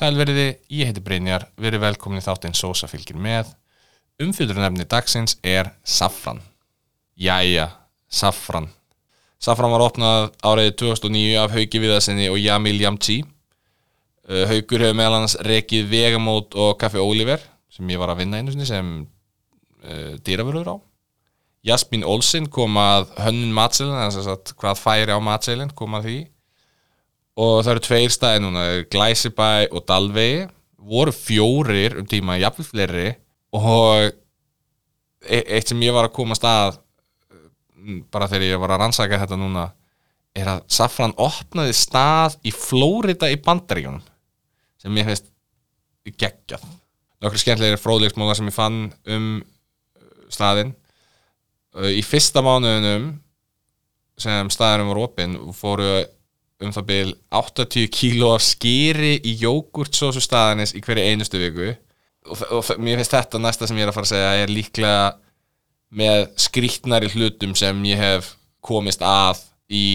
Sælveriði, ég heiti Brynjar, erum velkomin í þáttinn Sosa fylgir með. Umfjöldurnefni dagsins er Safran. Jæja, Safran. Safran var opnað árið 2009 af Hauki Viðarsinni og Jamil Jamci. Uh, Haukur hefur meðal annars rekið Vegamót og Kaffi Oliver sem ég var að vinna einu sinni sem uh, dýravörður á. Jasmín Olsen kom að hönnun að hvað færi á matseilin kom að því og það eru tveir staði núna, Glæsibæ og Dalvegi. Voru fjórir um tíma, jafnvel fleiri. Og e eitt sem ég var að koma stað bara þegar ég var að rannsaka þetta núna er að Safran opnaði stað í Flórida í Bandaríunum sem ég hefðist geggjað. Nokkur skemmtilegir fróðleiksmóla sem ég fann um staðinn. Í fyrsta mánuðunum sem staðinum var opinn fóru um það byrj 80 kíló af skýri í jógurtsósu staðanis í hverju einustu viku. Og, og mér finnst þetta næsta sem ég er að fara að segja er líklega með skrítnari hlutum sem ég hef komist að í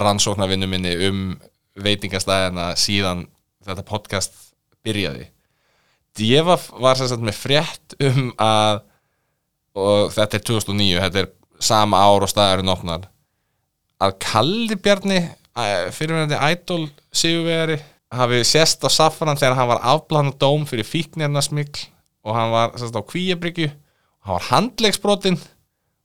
rannsóknarvinnu minni um veitingastæðina síðan þetta podcast byrjaði. Djefaf var sérstaklega með frétt um að og þetta er 2009, þetta er sama ár og staðarinn opnar að Kalli Bjarni fyrirverðandi idol sigurvegari hafi sérst á Safran þegar hann var afblann og dóm fyrir fíknirnasmikl og hann var sérst á Kvíabryggju. Og hann var handlegsbrotinn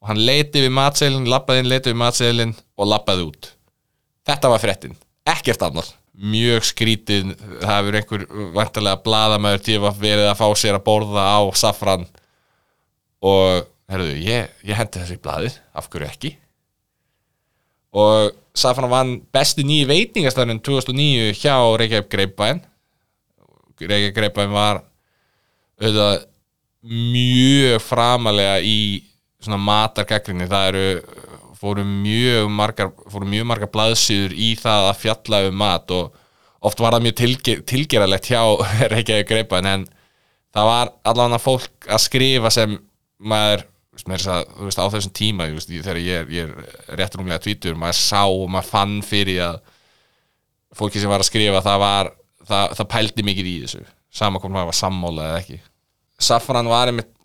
og hann leiti við matseilin, lappaði inn, leiti við matseilin og lappaði út. Þetta var frettin, ekkert annar mjög skrítið, það hefur einhver vantarlega bladamæður tíu verið að fá sér að borða á Safran. Og herruðu, ég, ég hendi þessu í bladið, af hverju ekki og Safran vann besti nýju veitingastæðin 2009 hjá Reykjavík Greipbæn Reykjavík Greipbæn var auðvitað mjög framalega í svona matargagrinni það eru fóru mjög margar fóru mjög margar blaðsýður í það að fjalla um mat og oft var það mjög tilger, tilgeralegt hjá Reykjavík Greipbæn en það var allavega fólk að skrifa sem maður að, veist, á þessum tíma veist, þegar ég er, er rétt rúmlega tvítur maður sá og maður fann fyrir að fólki sem var að skrifa það var, það, það pældi mikið í þessu. Sama hvort maður var sammála eða ekki. Safran var einmitt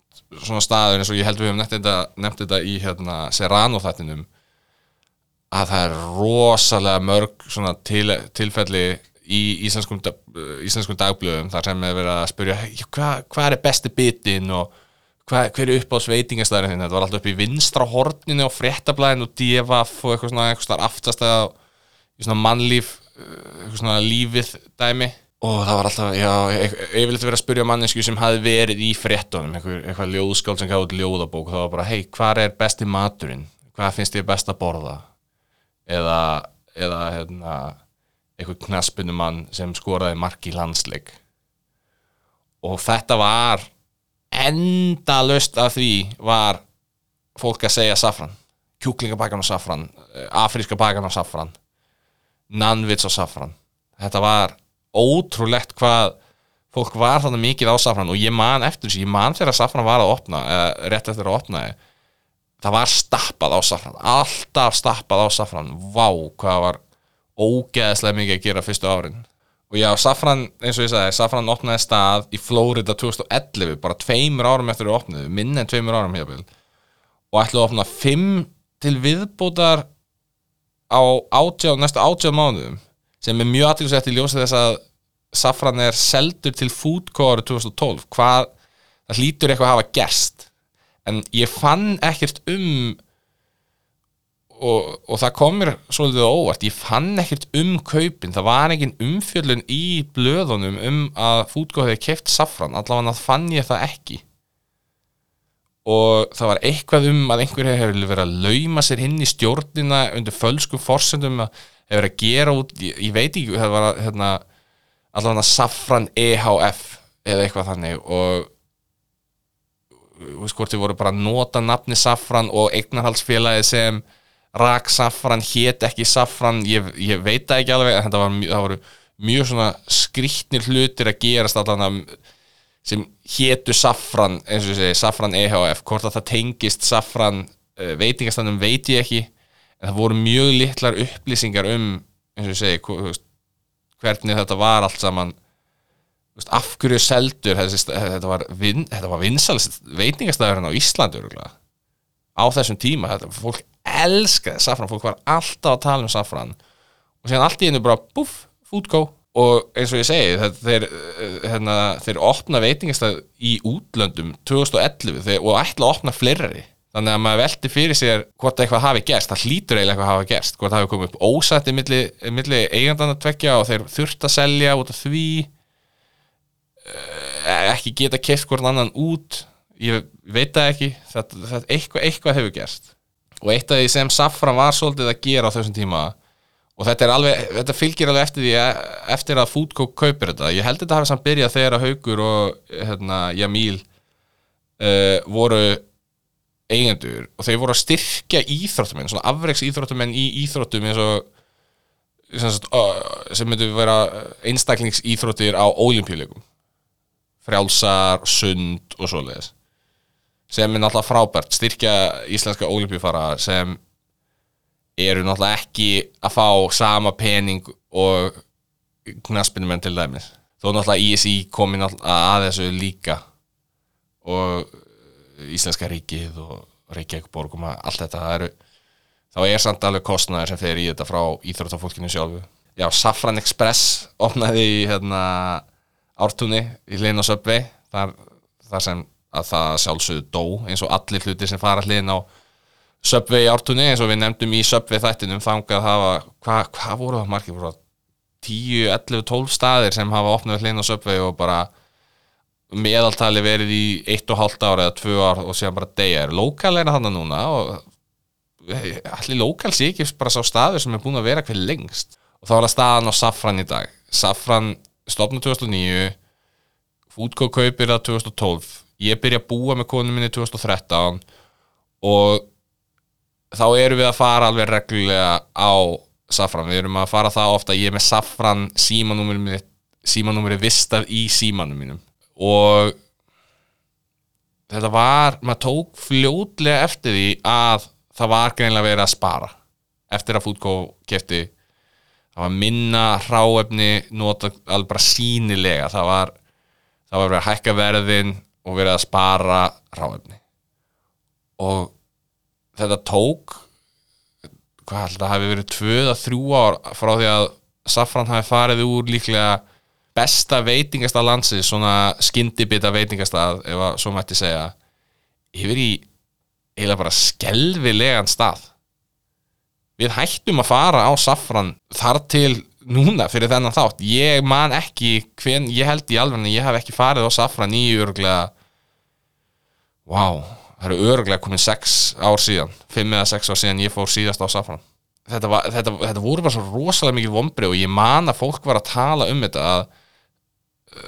svona staður eins og ég held við hefum nefnt þetta, í hérna, Serrano þættinum að það er rosalega mörg til, tilfelli í íslenskum, íslenskum dagblöðum þar sem er verið að spyrja hvað hva er besti bitin og hva, hver er upp á sveitingastæðinu þinn, þetta var alltaf upp í vinstra horninu á fréttablaðinu og divaf og eitthvað svona, eitthvað svona aftastæða í svona mannlíf uh, eitthvað svona lífið dæmi. Og það var alltaf, já, yfirleitt verið að spyrja mannesku sem hafi verið í fréttunum eitthvað, eitthvað ljóðskáld sem gáði ljóðabók og það var bara, hei, hvað er besti maturinn? Hvað finnst þér best að borða? Eða, eða hérna, eitthvað knaspunumann sem skoraði mark í landsleik. Og þetta var enda löst af því var fólk að segja safran kjúklingabækan og safran eh, afríska bækan og safran nanvits og safran þetta var ótrúlegt hvað fólk var þannig mikið á safran og ég man eftir þessu, ég man þegar safran var að opna eða rétt eftir að opna það var stappað á safran alltaf stappað á safran vá hvað var ógeðslega mikið að gera fyrstu árin og já, Safran, eins og ég sagði, Safran opnaði stað í Flórida 2011 bara tveimur árum eftir að opnaði minn en tveimur árum hefur og ætlaði að opna fimm til viðbútar á átjáð, næstu átjáð mánuðum sem er mjög aðtilsett í ljósið þess að Safran er seldur til Foodcore 2012 hvað, það hlýtur eitthvað að hafa gerst. En ég fann ekkert um og, og það komir svolítið óvart, ég fann ekkert um kaupin, það var engin umfjöldun í blöðunum um að fútgóð hefði keft safran, allavega fann ég það ekki og það var eitthvað um að einhverju hefur verið að lauma sér inn í stjórnina undir fölskum forsendum að hefur verið að gera út, ég, ég veit ekki það var hérna, allavega safran EHF eða eitthvað þannig og hvort þið voru bara að nota nafni safran og eignarhaldsfélagi sem rak safran, hét ekki safran ég, ég veit það ekki alveg en var, það voru mjög svona skrítnir hlutir að gerast allan sem hétu safran eins og segi, safran EHF hvort að það tengist safran uh, veitingastannum veit ég ekki en það voru mjög litlar upplýsingar um eins og segi hvernig þetta var allt saman. Af hverju seldur þetta var, vin, var vinsalist veitingastæðurinn á örugglega, á þessum tíma. Þetta, fólk elskaði safran fólk var alltaf að tala um safran og síðan allt í hennu bara buff, foodgo og eins og ég segi þeir, eh, hérna, þeir opna veitingastæð í útlöndum 2011 þeir, og ætla að opna fleiri. Þannig að maður veldi fyrir sér hvort eitthvað hafi gerst, það hlýtur eiginlega eitthvað hafi gerst. Hvort það hafi komið upp ósætti milli, milli eigandana tvekja og þeir þurft að selja út af því. Eh, ekki geta keft hvort annan út. Ég veit það ekki. Þetta, þetta, eitthvað, eitthvað hefur gerst og eitt af því sem Safran var svolítið að gera á þessum tíma og þetta, alveg, þetta fylgir alveg eftir því eftir að Foodco kaupir þetta. Ég held þetta hafi samt byrjað þegar að Haugur og hérna, Jamíl uh, voru eigendur og þeir voru að styrkja íþróttumenn, svona afreiks íþróttumenn í íþróttum eins og sem myndu vera einstaklingsíþróttir á ólimpíuleikum frjálsar, sund og svoleiðis sem er náttúrulega frábært styrkja íslenska ólimpíufara sem eru náttúrulega ekki að fá sama pening og knaspinumenn til dæmis. Þó náttúrulega ISI komi náttúrulega að þessu líka og Íslenska ríkið og Reykjavík borgum að allt þetta eru þá er samt alveg kostnæður sem þeir í þetta frá íþróttafólkinu sjálfu. Já, Safran Express opnaði í hérna ártunni í hlinn og söpvi þar, þar sem að það sjálfsögðu dó eins og allir hluti sem fara hlinn á í ártunni eins og við nefndum í söpvi þættinum þangað hafa, hvað hva voru það margir? Voru það 10, 11, 12 staðir sem hafa opnað hlinn og söpvi og bara meðaltali verið í 1,5 ára eða 2 ár og séðan bara degja er lokal er það núna og allir lokal sé ekki bara sá staður sem er búin að vera hver lengst? Og þá er það staðan á Safran í dag. Safran stopna 2009 Foodco kaupir það 2012 ég byrja að búa með konum minni 2013 og þá erum við að fara alveg reglulega á Safran, við erum að fara það ofta ég er með Safran símanúmeri símanúmeri vistað í símanum mínum. Og þetta var, maður tók fljótlega eftir því að það var greinlega verið að spara eftir að Foodco kefti það var minna hráefni nota alveg bara sínilega það var, það var verið að hækka verðin og verið að spara hráefni og þetta tók hvað held að það hefði verið tvöð að þrjú ár frá því að Safran hafi farið úr líklega besta veitingastað landsi svona skyndibita veitingastað ef að svo mætti segja yfir í eiginlega bara skelvilegan stað. Við hættum að fara á Safran þar til núna fyrir þennan þátt. Ég man ekki hvern, ég held í alveg ég hef ekki farið á Safran í örglega wow, það eru örglega komin 6 ár síðan 5 eða 6 ár síðan ég fór síðast á Safran. Þetta, var, þetta, þetta voru bara svo rosalega mikið vombri og ég man að fólk var að tala um þetta að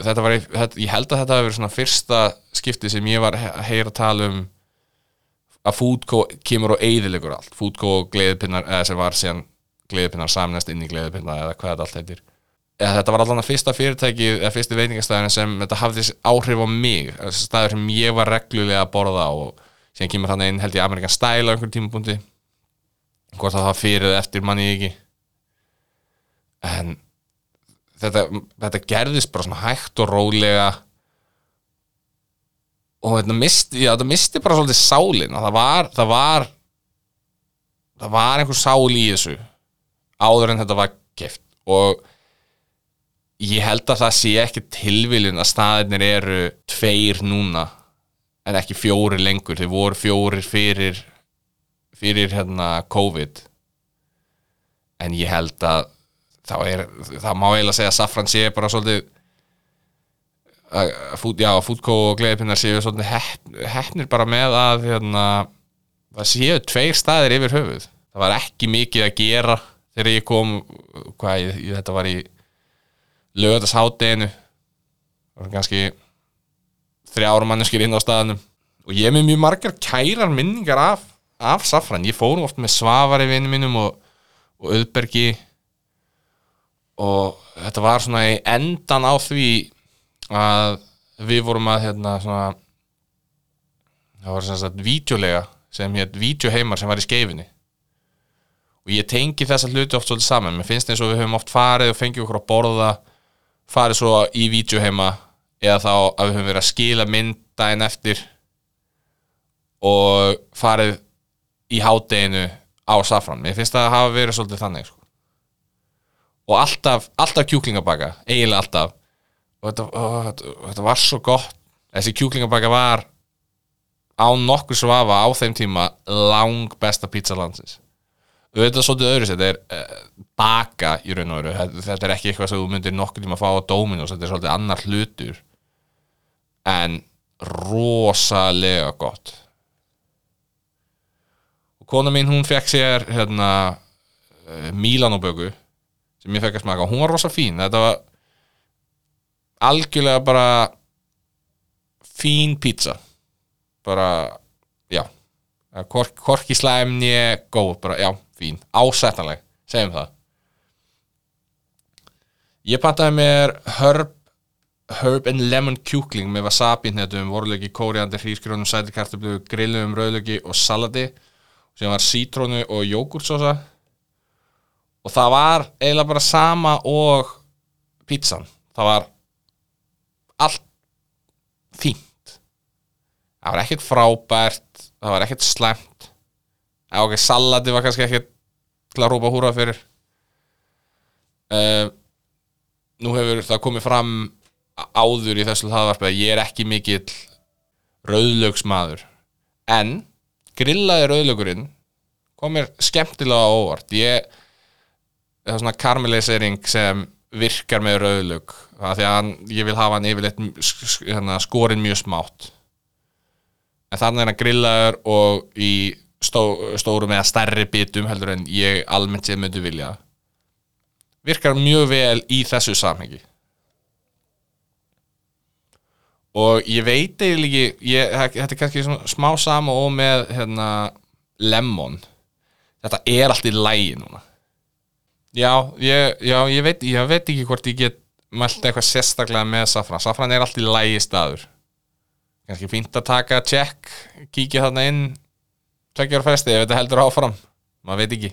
þetta var, ég held að þetta hefur verið svona fyrsta skipti sem ég var að heyra að tala um að Foodco kemur og eigðilegur allt. Foodco og gleðipinnar, eða sem var síðan gleðipinnar samnæst inn í gleðipinnar eða hvað þetta allt heitir eða þetta var allavega fyrsta fyrirtæki eða fyrsti veitingastæðin sem þetta hafði áhrif á mig, staður sem ég var reglulega að borða og síðan kemur hann einn held ég Amerikan Style á einhverjum tímapunkti. Hvort það var fyrir eða eftir manni ekki. En þetta, þetta gerðist bara svona hægt og rólega. Og þetta misti, já, þetta misti bara svolítið sálin það var, það var var einhver sál í þessu áður en þetta var keft og ég held að það sé ekki tilviljun að staðinir eru tveir núna en ekki fjóri lengur, þeir voru fjórir fyrir fyrir hérna COVID. En ég held að þá er, það má eiginlega segja að Safran sé bara svolítið fút, já, fútkó og gleðipinnar séu hefnir bara með að hérna, það séu tveir staðir yfir höfuð. Það var ekki mikið að gera þegar ég kom hvað, ég, þetta var í lögðashátteginu það var kannski þrjára manneskir inn á staðinum og ég með mjög margar kærar minningar af, af Safran, ég fórum oft með Svavari vinnum minnum og, og Öðbergi og þetta var svona í endan á því að við vorum að hérna svona það var svona svona vídeolega sem hétt vídeoheimar sem var í skeifinni og ég tengi þessa hluti oft svolítið saman. Mér finnst eins og við höfum oft farið og fengið okkur að borða farið svo í vídeo heima eða þá að við höfum verið að skila mynd daginn eftir og farið í hádeginu á safran mér finnst það að hafa verið svolítið þannig sko. og alltaf, alltaf kjúklingabaka eiginlega alltaf. Og þetta, ó, þetta, þetta var svo gott. Þessi kjúklingabaka var án nokkur svafa á þeim tíma lang besta pizza landsins auðvitað svolítið öðru þetta er uh, baka í raun og veru. Þetta, er ekki eitthvað sem þú myndir nokkur tíma að fá á Dominos þetta er svolítið annar hlutur. En rosalega gott. Og kona mín hún fekk sér hérna uh, Mílanoböku sem ég fekk að smaka. Hún var rosa fín. Þetta var algjörlega bara fín pizza. Bara, já. Kork, korki slæmni, góð bara, já, fín, ásættanleg segjum það. Ég pantaði mér herb herb and lemon kjúkling með wasabi hnetum, vorlöki, kóriandi, hrísgrónum sætikartablu, grillum, rauðlöki og salati sem var sítrónu og jógurtsósa og það var eiginlega bara sama og pizzan það var allt fínt. Það var ekkert frábært það var ekkert slæmt eða ok, salati var kannski ekkert til að rópa húra fyrir. Uh, nú hefur það komið fram áður í þessu hlaðvarpi að ég er ekki mikill rauðlögsmaður en grillaði rauðlögurinn kom mér skemmtilega óvart. Ég það er svona karamellisering sem virkar með rauðlög því að ég vil hafa hann yfirleitt hérna, skorinn mjög smátt. En þannig er hann grillaður og í stó, stórum eða stærri bitum heldur en ég almennt séð myndi vilja. Virkar mjög vel í þessu samhengi. Og ég veit eiginlega ekki þetta er kannski smá sama og með hérna, lemon. Þetta er allt í lægi núna. Já ég, já, ég veit, ég veit ekki hvort ég get mælt eitthvað sérstaklega með safran. Safran er allt í lægi staður. Kannski fínt að taka check kíkja þarna inn tveggjar festi ef þetta heldur áfram. Maður veit ekki